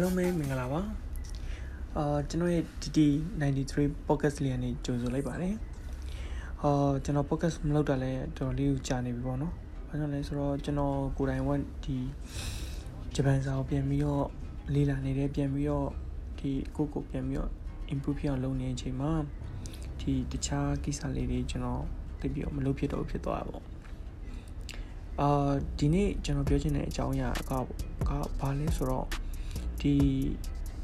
အားလုံးပဲမင်္ဂလာပါအာကျွန်တော်ရဲ့ TT 93 podcast လေးကနေကြိုဆိုလိုက်ပါတယ်အာကျွန်တော် podcast မလုပ်တာလဲတော်တော်လေးကိုကြာနေပြီပေါ့နော်ဘာကြောင့်လဲဆိုတော့ကျွန်တော်ကိုယ်တိုင်ဝက်ဒီဂျပန်စာကိုပြန်ပြီးတော့လေ့လာနေတယ်ပြန်ပြီးတော့ဒီကိုကိုပြန်ပြီးတော့ improve ဖြစ်အောင်လုပ်နေတဲ့အချိန်မှာဒီတခြားကိစ္စလေးတွေကျွန်တော်သိပြီးတော့မလုပ်ဖြစ်တော့ဖြစ်သွားတာပေါ့အာဒီနေ့ကျွန်တော်ပြောချင်တဲ့အကြောင်းအရာကကဘာလဲဆိုတော့ ဒီ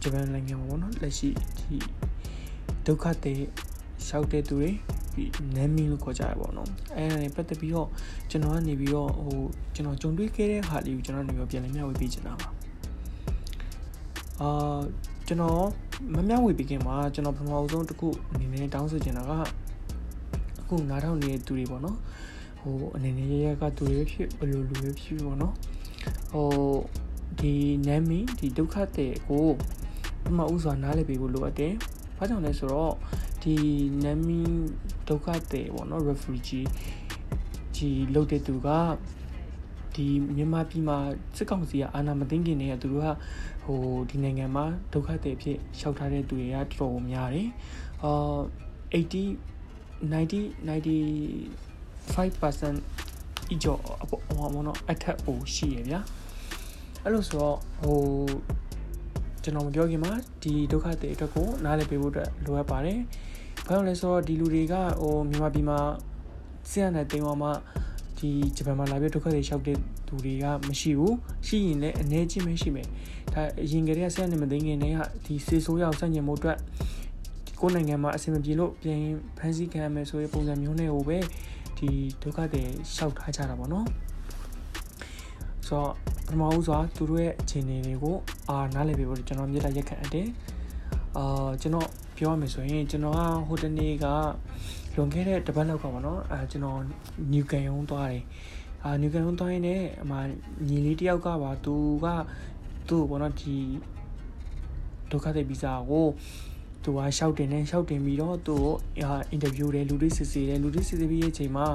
ဂျပန်နိုင်ငံမှာပေါ့နော်လက်ရှိဒီဒုက္ခတဲ့ရှောက်တဲ့သူတွေဒီနမ်မီလို့ခေါ်ကြရပါတော့အဲ့ဒါနဲ့ပတ်သက်ပြီးတော့ကျွန်တော်ကနေပြီးတော့ဟိုကျွန်တော်ကြုံတွေ့ခဲ့တဲ့ဟာလေးကိုကျွန်တော်နေပြီးပြန်လည်မျှဝေပေးချင်တာပါအာကျွန်တော်မမျှဝေပေးခင်မှာကျွန်တော်ပထမဆုံးတစ်ခုအနေနဲ့တောင်းဆိုချင်တာကအခုနားထောင်နေတဲ့သူတွေပေါ့နော်ဟိုအနေနဲ့ရရကသူတွေဖြစ်ဘယ်လိုလူတွေဖြစ်ပေါ့နော်ဟို ဒီနာမည်ဒီဒုက္ခတဲ့ကိုပထမဦးစွာနားလည်ပေးဖို့လိုအပ်တယ်။ဘာကြောင့်လဲဆိုတော့ဒီနာမည်ဒုက္ခတဲ့ပေါ့နော် refugee ကြီးလုပ်တဲ့သူကဒီမြန်မာပြည်မှာစစ်ကောင်စီကအာဏာမသိမ်းခင်တည်းကသူတို့ကဟိုဒီနိုင်ငံမှာဒုက္ခသည်ဖြစ်ရှောက်ထားတဲ့သူတွေကတော်တော်များတယ်။အာ80 90 95%အကျော်ဟိုမနော်အထက်ပိုရှိရဗျာ။ အဲ့လိုဆိုတော့ဟိုကျွန်တော်မပြောခင်မှာဒီဒုက္ခတွေအတွက်ကိုနားလည်ပေးဖို့အတွက်လိုအပ်ပါတယ်။ဘာလို့လဲဆိုတော့ဒီလူတွေကဟိုမြန်မာပြည်မှာဆရာနဲ့တင်သွားမှဒီဂျပန်မှာလာပြီးဒုက္ခတွေလျှောက်တဲ့သူတွေကမရှိဘူး။ရှိရင်လည်းအနေချင်းပဲရှိမယ်။ဒါအရင်ကတည်းကဆရာနဲ့မသိခင်တည်းကဒီစေဆိုးရောက်စန့်ကျင်မှုအတွက်ကိုယ်နိုင်ငံမှာအဆင်မပြေလို့ပြန်ဖန်ဆီးခံရမယ်ဆိုတဲ့ပုံစံမျိုးနဲ့ဟိုပဲဒီဒုက္ခတွေလျှောက်ထားကြတာပေါ့နော်။ဆိုတော့ ပထမဦးစွာသူတို့ရဲ့အခြေအနေတွေကိုအာနားလည်ပေးဖို့ကျွန်တော်မြေတားရက်ခံအပ်တယ်အာကျွန်တော်ပြောရမယ်ဆိုရင်ကျွန်တော်ကဟိုတနေ့ကလွန်ခဲ့တဲ့တပတ်လောက်ကပေါ့နော်အာကျွန်တော်နျူကန်ယုံသွားတယ်အာနျူကန်ယုံသွားရင်လည်းအမညီလေးတယောက်ကပါသူကသူ့ပေါ့နော်ဒီဒုက္ခတဲ့ဗီဇာကိုသူကရှောက်တင်နေရှောက်တင်ပြီးတော့သူ့ကိုအင်တာဗျူးတယ်လူတွေစစ်ဆေးတယ်လူတွေစစ်ဆေးပြီးရဲ့အချိန်မှာ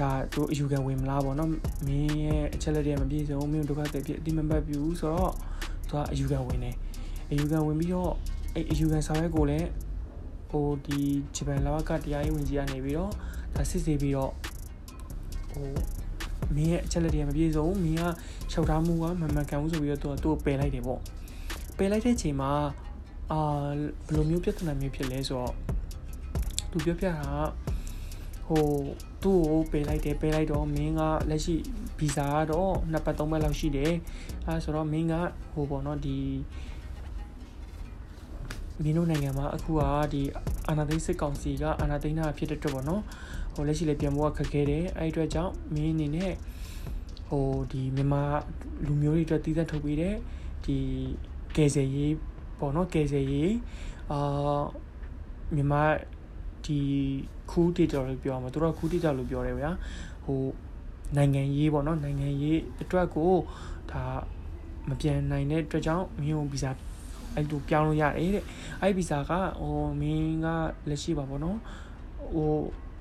ဒါသူအယူခံဝင်မလားပေါ့နော်မင်းရဲ့အချက်လက်တွေမပြည့်စုံမင်းဒုက္ခတွေဖြစ်အတိမပတ်ပြူဆိုတော့သူကအယူခံဝင်တယ်အယူခံဝင်ပြီးတော့အဲ့အယူခံဆောင်ရွက်ကိုလည်းဟိုဒီဂျပန်လာကတရားရေးဝန်ကြီးကနေပြီးတော့ဒါစစ်ဆေးပြီးတော့ဟိုမင်းရဲ့အချက်လက်တွေမပြည့်စုံမင်းကလျှောက်ထားမှုကမမှန်ကန်ဘူးဆိုပြီးတော့သူကသူ့ကိုပယ်လိုက်တယ်ပေါ့ပယ်လိုက်တဲ့ချိန်မှာအာဘယ်လိုမျိုးပြဿနာမျိုးဖြစ်လဲဆိုတော့သူပြောပြတာက ဟိုသူ့ကိုပေးလိုက်တယ်ပေးလိုက်တော့မင်းကလက်ရှိဗီဇာကတော့နှစ်ပတ်သုံးပတ်လောက်ရှိတယ်အဲဆိုတော့မင်းကဟိုပေါ့နော်ဒီမင်းတို့နိုင်ငံမှာအခုကဒီအာဏာသိမ်းစစ်ကောင်စီကအာဏာသိမ်းတာဖြစ်တဲ့အတွက်ပေါ့နော်ဟိုလက်ရှိလည်းပြန်ဖို့ကခက်ခဲတယ်အဲ့အတွက်ကြောင့်မင်းအနေနဲ့ဟိုဒီမြန်မာလူမျိုးတွေအတွက်တည်သက်ထုတ်ပေးတဲ့ဒီကယ်ဆယ်ရေးပေါ့နော်ကယ်ဆယ်ရေးအာမြန်မာ ဒီခူးဒေတာလို့ပြောရမှာသူတို့ကခူးဒေတာလို့ပြောတယ်ဗျာဟိုနိုင်ငံရေးပေါ့နော်နိုင်ငံရေးအတွက်ကိုဒါမပြန်နိုင်တဲ့အတွက်ကြောင့်မင်းကိုဗီဇာအဲ့လိုပြောင်းလို့ရတယ်တဲ့အဲ့ဗီဇာကဟိုမင်းကလက်ရှိပါပေါ့နော်ဟို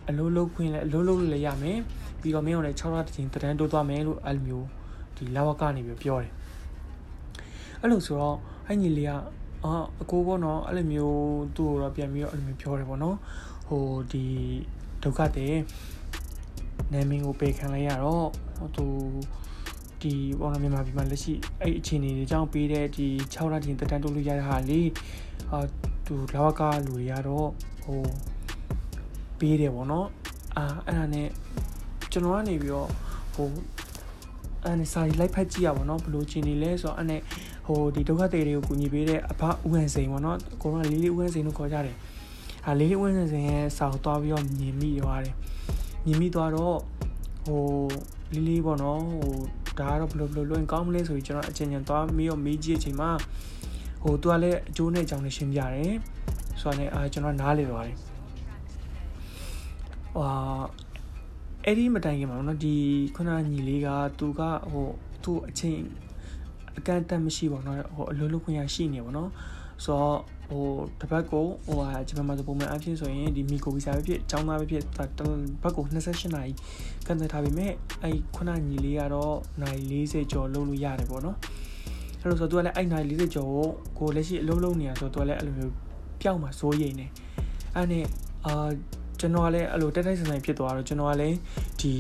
အလိုလုံးခွင့်လဲအလိုလုံးလည်းရမယ်ပြီးတော့မင်းကိုလည်း6လတစ်ချိန်တန်းတိုးသွားမယ်လို့အဲ့လိုမျိုးဒီလာဝကနေပြီးပြောတယ်အဲ့လိုဆိုတော့အဲ့ညီလေးကအာအကိုပေါ့နော်အဲ့လိုမျိုးသူ့ကိုတော့ပြန်ပြီးတော့အဲ့လိုမျိုးပြောတယ်ပေါ့နော် ဟိုဒီဒုက္ခတဲ့နာမည်ကိုပေးခံလိုက်ရတော့ဟိုသူဒီဘောနော်မြန်မာပြည်မှာလက်ရှိအဲ့အခြေအနေတွေကြောင့်ပေးတဲ့ဒီ6လတင်တက်တန်းတိုးလို့ရတဲ့ဟာလေးအာသူလောကလူတွေကတော့ဟိုပေးတယ်ပေါ့နော်အာအဲ့ဒါနဲ့ကျွန်တော်ကနေပြီးတော့ဟိုအဲ့နဲ့စာရီလိုက်ဖတ်ကြည့်ရပါတော့ဘယ်လိုအခြေအနေလဲဆိုတော့အဲ့နဲ့ဟိုဒီဒုက္ခတွေတွေကိုကူညီပေးတဲ့အဖဦးဟန်စိန်ပေါ့နော်ကိုရောလေးလေးဦးဟန်စိန်လို့ခေါ်ကြတယ် အဲလေးလေးဦးဟန်စိန်ရဲ့စာကိုသွားပြီးတော့မြင်မိသွားတယ်မြင်မိသွားတော့ဟိုလေးလေးပေါ့နော်ဟိုဒါကတော့ဘယ်လိုဘယ်လိုလွင်ကောင်းမလဲဆိုပြီးကျွန်တော်အချင်းချင်းသွားပြီးတော့မေးကြည့်အချိန်မှာဟိုသူကလည်းအကျိုးနဲ့အကြောင်းနဲ့ရှင်းပြတယ်ဆိုတော့လည်းအာကျွန်တော်နားလေသွားတယ်ဟာအဲ့ဒီမတိုင်ခင်မှာနော်ဒီခုနညီလေးကသူကဟိုသူ့အချင်းအကန့်အသတ်မရှိပါတော့ဟိုအလိုလိုခွင့်ရရှိနေပါတော့ ဆိုတော့ဟိုတစ်ပတ်ကိုဟိုဟာဂျပန်မှာဆိုပုံမှန်အဖြစ်ဆိုရင်ဒီမီကိုဗီဇာပဲဖြစ်အကြောင်းသားပဲဖြစ်တစ်ပတ်ကို28နာရီကန်သက်ထားပေမဲ့အဲ့ခုနညီလေးကတော့နိုင်40ကျော်လုံးလို့ရတယ်ပေါ့နော် အဲ့လိုဆိုတော့ तू ကလည်းအဲ့နိုင်40ကျော်ကိုကိုလက်ရှိအလုံးလုံးနေရဆိုတော့ तू ကလည်းအဲ့လိုမျိုးပျောက်မှာစိုးရိမ်နေအဲ့နဲ့အာကျွန်တော်ကလည်းအဲ့လိုတက်တိုက်ဆန်ဆန်ဖြစ်သွားတော့ကျွန်တော်ကလည်းဒီ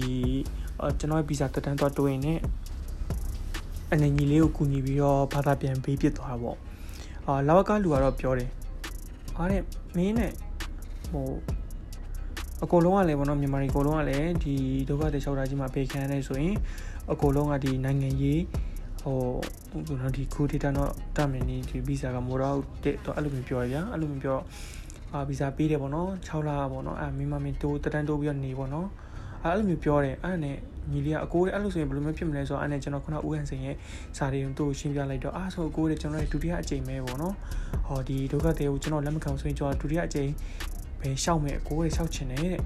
ကျွန်တော်ရဲ့ဗီဇာတက်တန်းသွားတိုးရင်ねအနေညီလေးကိုကူညီပြီးတော့ဘာသာပြန်ပေးပြစ်သွားတာပေါ့ အာလာဝကလူကတော့ပြောတယ်အားတဲ့မင်းနဲ့ဟိုအကုန်လုံးကလည်းဗောနော်မြန်မာတွေအကုန်လုံးကလည်းဒီဒုက္ခတွေလျှောက်တာကြီးမှာပေခံရတယ်ဆိုရင်အကုန်လုံးကဒီနိုင်ငံရေးဟိုဟိုနော်ဒီခုဒေတာတော့တမင်းနေဒီဗီဇာကမိုးတော့တဲ့တော့အဲ့လိုမျိုးပြောရဗျာအဲ့လိုမျိုးပြောအာဗီဇာပေးတယ်ဗောနော်6လဗောနော်အဲ့မင်းမမင်းတိုးတတန်းတိုးပြီးတော့နေဗောနော်အဲ့လိုမျိုးပြောတယ်အဲ့နဲ့ ညီလေးကအကိုတဲ့အဲ့လိုဆိုရင်ဘယ်လိုမျိုးဖြစ်မလဲဆိုတော့အဲ့နဲ့ကျွန်တော်ခုနဦးဟန်စင်ရဲ့စာတွေကိုသူ့ကိုရှင်းပြလိုက်တော့အားဆိုအကိုတဲ့ကျွန်တော်ရဲ့ဒုတိယအကြိမ်ပဲဗောနော်ဟောဒီဒုက္ခတွေကိုကျွန်တော်လက်မခံဆိုရင်ကျွန်တော်ဒုတိယအကြိမ်ပဲရှောက်မယ်အကိုတဲ့ရှောက်ချင်တယ်တဲ့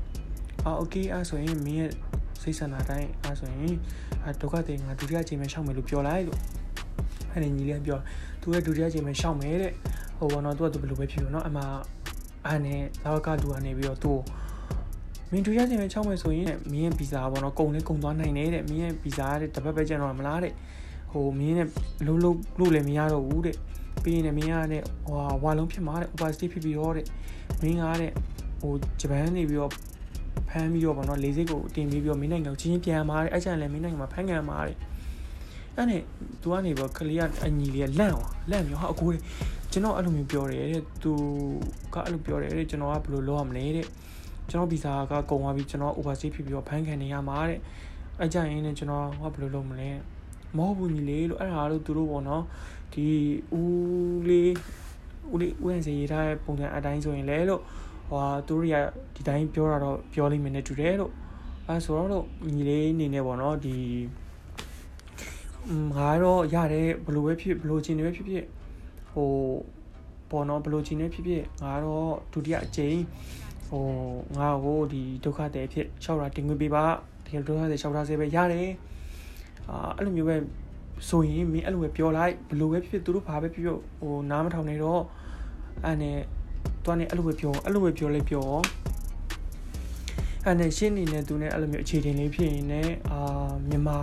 အာโอเคအဲ့ဆိုရင်မင်းရဲ့စိတ်ဆန္ဒတိုင်းအဲ့ဆိုရင်ဒုက္ခတွေငါဒုတိယအကြိမ်ပဲရှောက်မယ်လို့ပြောလိုက်လို့အဲ့ဒီညီလေးကပြောသူရဲ့ဒုတိယအကြိမ်ပဲရှောက်မယ်တဲ့ဟိုဘောနော်သူကသူဘယ်လိုပဲဖြစ်ဖြစ်နော်အမအဲ့နဲ့လာဝကလူကနေပြီးတော့သူ့ကို မင်းဒုတိယအကြိမ်ပဲ6မယ်ဆိုရင်မင်းရဲ့ဗီဇာပေါ့နော်ကုန်လေးကုန်သွားနိုင်တယ်တဲ့မင်းရဲ့ဗီဇာတဲ့တပတ်ပဲကျန်တော့မလားတဲ့ဟိုမင်းနဲ့လုံးလုံးလို့လည်းမရတော့ဘူးတဲ့ပြီးရင်လည်းမင်းကတဲ့ဟိုဝါလုံးဖြစ်မှာတဲ့ opacity ဖြစ်ပြီးတော့တဲ့မင်းကတဲ့ဟိုဂျပန်နေပြီးတော့ဖမ်းပြီးတော့ဗောနော်လေးစိတ်ကိုတင်ပြီးပြီးတော့မင်းနိုင်ငံကိုချင်းချင်းပြန်มาတဲ့အဲ့ကျန်လည်းမင်းနိုင်ငံမှာဖမ်းခံมาတဲ့အဲ့နဲ့ तू ကနေပေါ့ကလေးကအညီလေးကလန့်သွားလန့်ပြီးဟာအကိုတဲ့ကျွန်တော်အဲ့လိုမျိုးပြောတယ်တဲ့ तू ကအဲ့လိုပြောတယ်တဲ့ကျွန်တော်ကဘယ်လိုလုပ်ရမလဲတဲ့ ကျွန်တော်ဗီဇာကကုန်သွားပြီကျွန်တော် overstay ဖြစ်ပြီးတော့ဖမ်းခံနေရမှာတဲ့အဲ့ကြရင်လည်းကျွန်တော်ဟောဘယ်လိုလုပ်မလဲမဟုတ်ဘူးညီလေးလို့အဲ့ဒါလို့သူတို့ပေါ့နော်ဒီဦးလေးဦးလေးဦးရန်စီရေးထားတဲ့ပုံစံအတိုင်းဆိုရင်လည်းလို့ဟိုသူတို့ကဒီတိုင်းပြောတာတော့ပြောလိမ့်မယ်နဲ့တူတယ်လို့အဲဆိုတော့လို့ညီလေးအနေနဲ့ပေါ့နော်ဒီငါတော့ရတယ်ဘလို့ပဲဖြစ်ဘလို့ချင်းတွေပဲဖြစ်ဖြစ်ဟိုပေါ်တော့ဘလို့ချင်းတွေဖြစ်ဖြစ်ငါတော့ဒုတိယအကြိမ် ဟိုငါ့ကိုဒီဒုက္ခတဲ့ဖြစ်လျှောက်တာတင်ခွင့်ပေးပါတကယ်ဒုက္ခတဲ့လျှောက်တာစေပဲရတယ်အာအဲ့လိုမျိုးပဲဆိုရင်မင်းအဲ့လိုပဲပြောလိုက်ဘလို့ပဲဖြစ်ဖြစ်သူတို့ဘာပဲဖြစ်ဖြစ်ဟိုနားမထောင်နေတော့အဲ့နဲ့တွားနေအဲ့လိုပဲပြောအဲ့လိုပဲပြောလိုက်ပြောအဲ့နဲ့ရှင်းနေနေသူနဲ့အဲ့လိုမျိုးအခြေတင်လေးဖြစ်ရင်လည်းအာမြန်မာ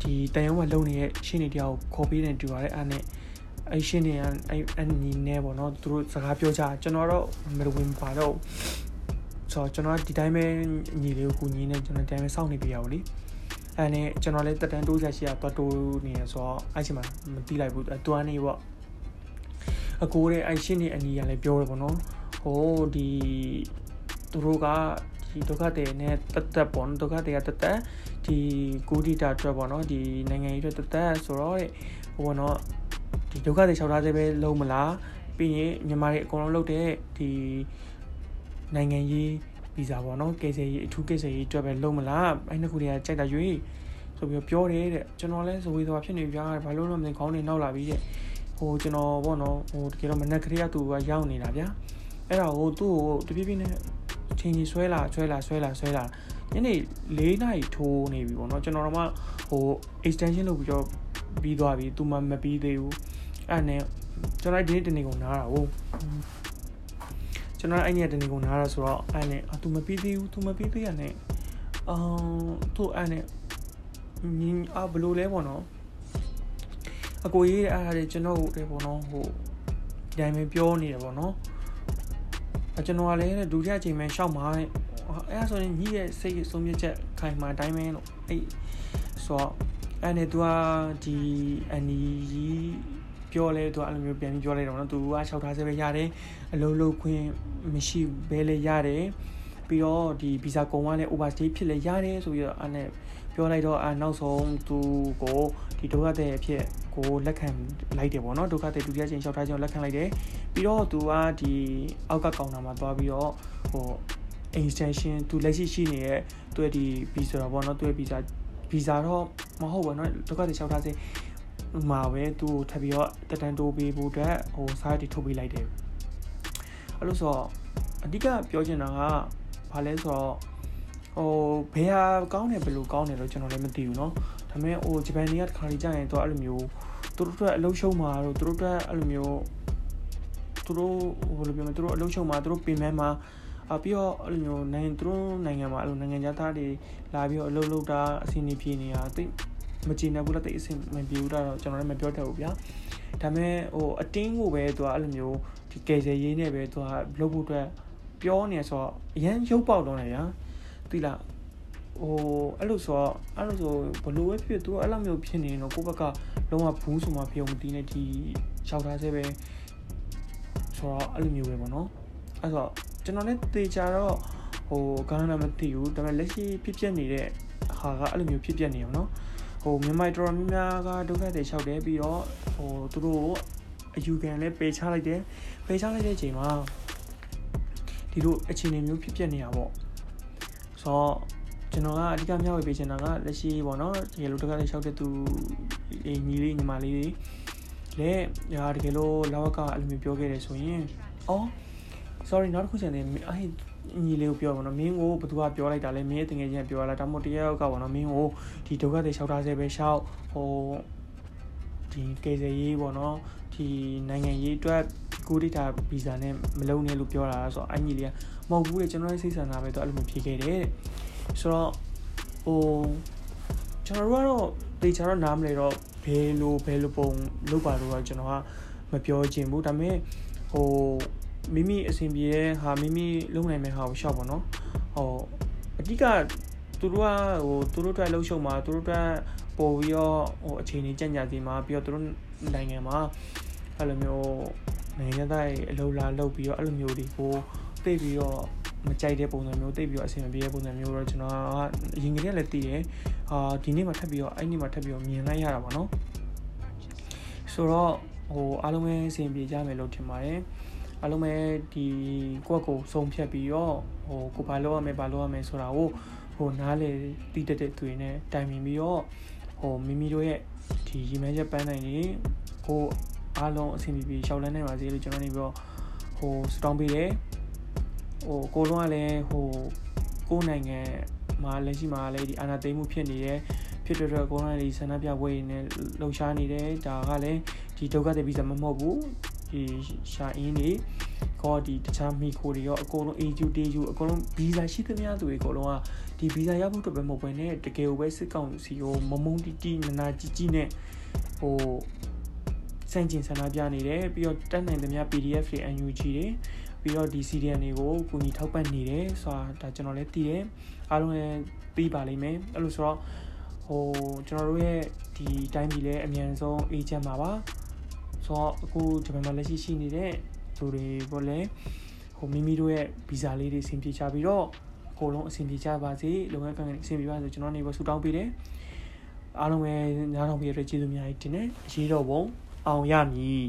ဒီတန်ရုံးမှာလုံနေတဲ့ရှင်းနေတရားကိုခေါ်ပေးနေတူပါတယ်အဲ့နဲ့ အဲ့ရှင်းနေအဲ့အဲ့ညီနေပေါ့နော်သူတို့စကားပြောကြကျွန်တော်တော့မဝင်ပါတော့ဆိုတော့ကျွန်တော်ဒီတိုင်းပဲညီလေးကိုကူညီနေကျွန်တော်ဒီတိုင်းပဲစောင့်နေပြရအောင်လေအဲ့နဲ့ကျွန်တော်လည်းတက်တန်းတိုးချက်ရှိရတော့တိုးနေရဆိုတော့အဲ့ချိန်မှာမတီးလိုက်ဘူးတွန်းနေပေါ့အကိုတဲ့အဲ့ရှင်းနေအညီရလည်းပြောရပေါ့နော်ဟိုဒီသူတို့ကဒီဒုက္ခတွေနဲ့တက်တက်ပေါ့နော်ဒုက္ခတွေကတက်တက်ဒီကိုဒီတာအတွက်ပေါ့နော်ဒီနိုင်ငံရေးအတွက်တက်တက်ဆိုတော့ဟိုပေါ့နော် ဒီဒုက္ခတွေလျှောက်ထားသေးပဲလုံးမလားပြီးရင်မြန်မာတွေအကုန်လုံးလုပ်တဲ့ဒီနိုင်ငံရေးဗီဇာပေါ့နော်ကေဆယ်ရေးအထူးကေဆယ်ရေးအတွက်ပဲလုံးမလားအဲ့နှစ်ခုတွေကကြိုက်တာရွေးဆိုပြီးပြောတယ်တဲ့ကျွန်တော်လဲဇဝေသွားဖြစ်နေပြားဘာလို့လဲမသိခေါင်းနေနောက်လာပြီးတဲ့ဟိုကျွန်တော်ပေါ့နော်ဟိုတကယ်တော့မနက်ကလေးကသူကရောက်နေတာဗျာအဲ့ဒါဟိုသူ့ကိုတပြေးပြေးနဲ့ချင်းကြီးဆွဲလာဆွဲလာဆွဲလာဆွဲလာညနေ၄နာရီထိုးနေပြီပေါ့နော်ကျွန်တော်တို့မှဟို extension လုပ်ပြီးတော့ပြီးသွားပြီသူမှမပြီးသေးဘူး အဲ့နဲ့ကျွန်တော်ဒီနေ့တနေ့ကုန်နားတာဟုတ်ကျွန်တော်အဲ့နေ့တနေ့ကုန်နားတာဆိုတော့အဲ့နဲ့အသူမပြီးသေးဘူးသူမပြီးသေးရနဲ့အော်သူအဲ့နဲ့ညင်အဘလို့လဲပေါ့နော်အကိုရေးအဲ့ဒါတွေကျွန်တော်တို့ပေါ့နော်ဟိုဒီတိုင်းပဲပြောနေတယ်ပေါ့နော်အကျွန်တော်ကလည်းဒုတိယချိန်မှရှောက်မှာတဲ့အဲ့ဒါဆိုရင်ညီရဲ့စိတ်ဆုံးဖြတ်ချက်ခိုင်မာတိုင်းပဲလို့အဲ့ဆိုတော့အဲ့နဲ့ तू ကဒီအနီကြီး ပြောလဲ तू အဲ့လိုမျိုးပြန်ပြီးပြောလိုက်တော့နော် तू က၆ထားစေပဲရတယ်အလုံးလုံးခွင့်မရှိဘဲလဲရတယ်ပြီးတော့ဒီဗီဇာကုံကလည်း overstay ဖြစ်လဲရတယ်ဆိုပြီးတော့အဲ့နဲ့ပြောလိုက်တော့အနောက်ဆုံးသူကိုဒီဒုက္ခတဲ့အဖြစ်ကိုလက်ခံလိုက်တယ်ပေါ့နော်ဒုက္ခတဲ့ဒုတိယချိန်လျှောက်ထားခြင်းလက်ခံလိုက်တယ်ပြီးတော့သူကဒီအောက်ကကောင်တာမှာသွားပြီးတော့ဟို extension သူလက်ရှိရှိနေတဲ့သူရဲ့ဒီ visa ပေါ့နော်သူရဲ့ visa visa တော့မဟုတ်ပါနော်ဒုက္ခတဲ့လျှောက်ထားခြင်း မှာပဲသူ့ကိုထပ်ပြီးတော့တက်တန်းတိုးပေးဖို့အတွက်ဟိုစာရီထုတ်ပေးလိုက်တယ်အဲ့လိုဆိုတော့အဓိကပြောချင်တာကဘာလဲဆိုတော့ဟိုဘယ်ဟာကောင်းတယ်ဘယ်လိုကောင်းတယ်လို့ကျွန်တော်လည်းမသိဘူးเนาะဒါပေမဲ့ဟိုဂျပန်တွေကတစ်ခါလေးကြာရင်တော့အဲ့လိုမျိုးသူတို့အတွက်အလုံးရှုံးမှာတော့သူတို့အတွက်အဲ့လိုမျိုးသူတို့ဟိုလိုပြောမလဲသူတို့အလုံးရှုံးမှာသူတို့ပင်မမှာအပြီးတော့အဲ့လိုမျိုးနိုင်ငံသူတို့နိုင်ငံမှာအဲ့လိုနိုင်ငံသားတွေလာပြီးတော့အလုပ်လုပ်တာအစီအစဉ်ပြေနေတာတိတ် မကြည်နေဘူးလားတိတ်အဆင်မပြေဘူးတော့ကျွန်တော်လည်းမပြောတတ်ဘူးဗျာဒါပေမဲ့ဟိုအတင်းကိုပဲသူကအဲ့လိုမျိုးဒီကယ်ဆယ်ရေးနဲ့ပဲသူကလုပ်ဖို့အတွက်ပြောနေဆိုတော့အရန်ရုပ်ပေါက်တော့တယ်ဗျာသိလားဟိုအဲ့လိုဆိုတော့အဲ့လိုဆိုဘလို့ပဲဖြစ်သူအဲ့လိုမျိုးဖြစ်နေရင်တော့ကိုယ့်ဘက်ကလုံးဝဘူးဆိုမှပြုံမတီးနေဒီရှောက်ထားသေးပဲဆိုတော့အဲ့လိုမျိုးပဲပေါ့နော်အဲ့တော့ကျွန်တော်လည်းတေချာတော့ဟိုကောင်းတာမသိဘူးဒါပေမဲ့လက်ရှိဖြစ်ဖြစ်နေတဲ့ဟာကအဲ့လိုမျိုးဖြစ်ပြနေအောင်နော် ဟိုမြန်မာတော်တော်များများကဒုက္ခတွေလျှောက်တယ်ပြီးတော့ဟိုသူတို့အယူခံလည်းပေချလိုက်တယ်ပေချလိုက်တဲ့အချိန်မှာဒီလိုအခြေအနေမျိုးဖြစ်ပြနေရပေါ့ဆိုတော့ကျွန်တော်ကအဓိကမျှဝေပေးချင်တာကလက်ရှိပေါ့နော်တကယ်လို့တကယ်လျှောက်တဲ့သူညီလေးညီမလေးတွေလည်းညာတကယ်လို့လောက်ကအဲ့လိုမျိုးပြောခဲ့တယ်ဆိုရင်အော် sorry နောက်တစ်ခုချင်တယ်အဲ့ ညီလေးကိုပြောပါတော့မင်းကိုဘသူကပြောလိုက်တာလဲမင်းရဲ့တငယ်ချင်းကပြောလာဒါမှမဟုတ်တယောက်ကပေါ့နော်မင်းကိုဒီဒုက္ခတွေလျှောက်ထားစေပဲရှောက်ဟိုဒီကေဇေရေးပေါ့နော်ဒီနိုင်ငံရေးအတွက်ကိုဒိတာဗီဇာနဲ့မလုံးနဲ့လို့ပြောတာဆိုတော့အညီလေးကမဟုတ်ဘူးလေကျွန်တော်ရဲ့စိတ်ဆန္ဒပဲတော့အဲ့လိုမျိုးဖြေခဲ့တယ်ဆိုတော့ဟိုကျွန်တော်တို့ကတော့တေချာတော့နားမလဲတော့ဘယ်လိုဘယ်လိုပုံလုပ်ပါတော့ကျွန်တော်ကမပြောချင်ဘူးဒါပေမဲ့ဟို မိမိအဆင်ပြေတဲ့ဟာမိမိလုပ်နိုင်မဲ့ဟာကိုရှောက်ပါတော့ဟိုအဓိကသူတို့ကဟိုသူတို့အတွက်လှုပ်ရှုံမှာသူတို့အတွက်ပို့ပြီးတော့ဟိုအခြေအနေကြံ့ကြာစီမှာပြီးတော့သူတို့နိုင်ငံမှာအဲ့လိုမျိုးနိုင်ငံသားအလုပ်လာလုပ်ပြီးတော့အဲ့လိုမျိုးတွေကိုသိပြီးတော့မကြိုက်တဲ့ပုံစံမျိုးသိပြီးတော့အဆင်မပြေတဲ့ပုံစံမျိုးတော့ကျွန်တော်ကအရင်ကတည်းကလည်းသိတယ်အာဒီနေ့မှထပ်ပြီးတော့အဲ့နေ့မှထပ်ပြီးတော့မြင်လိုက်ရတာပါနော်ဆိုတော့ဟိုအားလုံးပဲအဆင်ပြေကြမယ်လို့ထင်ပါတယ် အားလုံးပဲဒီကိုယ့်ကိုစုံဖြတ်ပြီးတော့ဟိုကိုဘာလုပ်ရမယ်ဘာလုပ်ရမယ်ဆိုတာကိုဟိုနားလေတည်တတ်တဲ့သူတွေနဲ့တိုင်ပင်ပြီးတော့ဟိုမိမိတို့ရဲ့ဒီရီမန်းချက်ပန်းနိုင်နေကိုအားလုံးအဆင်ပြေပြေရှောက်လန်းနိုင်ပါစေလို့ကျွန်တော်နေပြီးတော့ဟိုစတောင်းပေးတယ်ဟိုကိုလုံးကလည်းဟိုကိုနိုင်ငံမှာလက်ရှိမှာလည်းဒီအာဏာသိမ်းမှုဖြစ်နေတယ်ဖြစ်တဲ့အတွက်ကိုလုံးကဒီဆန္ဒပြပွဲတွေနဲ့လှုပ်ရှားနေတယ်ဒါကလည်းဒီဒုက္ခတွေပြီးစမမဟုတ်ဘူးဒီ ရှာအင်းတွေကောဒီတခြားမီခိုတွေရောအကုန်လုံး AU DU အကုန်လုံးဗီဇာရှိသမျှသူတွေအကုန်လုံးကဒီဗီဇာရဖို့အတွက်ပဲမဟုတ်ဘဲနဲ့တကယ်ကိုပဲစစ်ကောင်စီကိုမမုံတီတီနာနာကြီးကြီးနဲ့ဟိုစန့်ကျင်ဆန္ဒပြနေတယ်ပြီးတော့တက်နိုင်သမျှ PDF တွေ UNG တွေပြီးတော့ဒီ CDN တွေကိုကူညီထောက်ပံ့နေတယ်ဆိုတာဒါကျွန်တော်လည်းသိတယ်အားလုံးလည်းပြီးပါလိမ့်မယ်အဲ့လိုဆိုတော့ဟိုကျွန်တော်တို့ရဲ့ဒီတိုင်းပြည်လည်းအမြန်ဆုံးအေးချမ်းပါပါ ဆိုတော့အခုဂျပန်မှာလက်ရှိရှိနေတဲ့သူတွေကိုလည်းဟိုမိမိတို့ရဲ့ဗီဇာလေးတွေအဆင်ပြေချပြီးတော့အကုန်လုံးအဆင်ပြေကြပါစေလုပ်ငန်းကံအဆင်ပြေပါစေကျွန်တော်နေပါဆူတောင်းပေးတယ်အားလုံးပဲညားထောင်ပေးရတဲ့ကျေးဇူးများကြီးတင်တယ်အရေးတော်ပုံအောင်ရမည်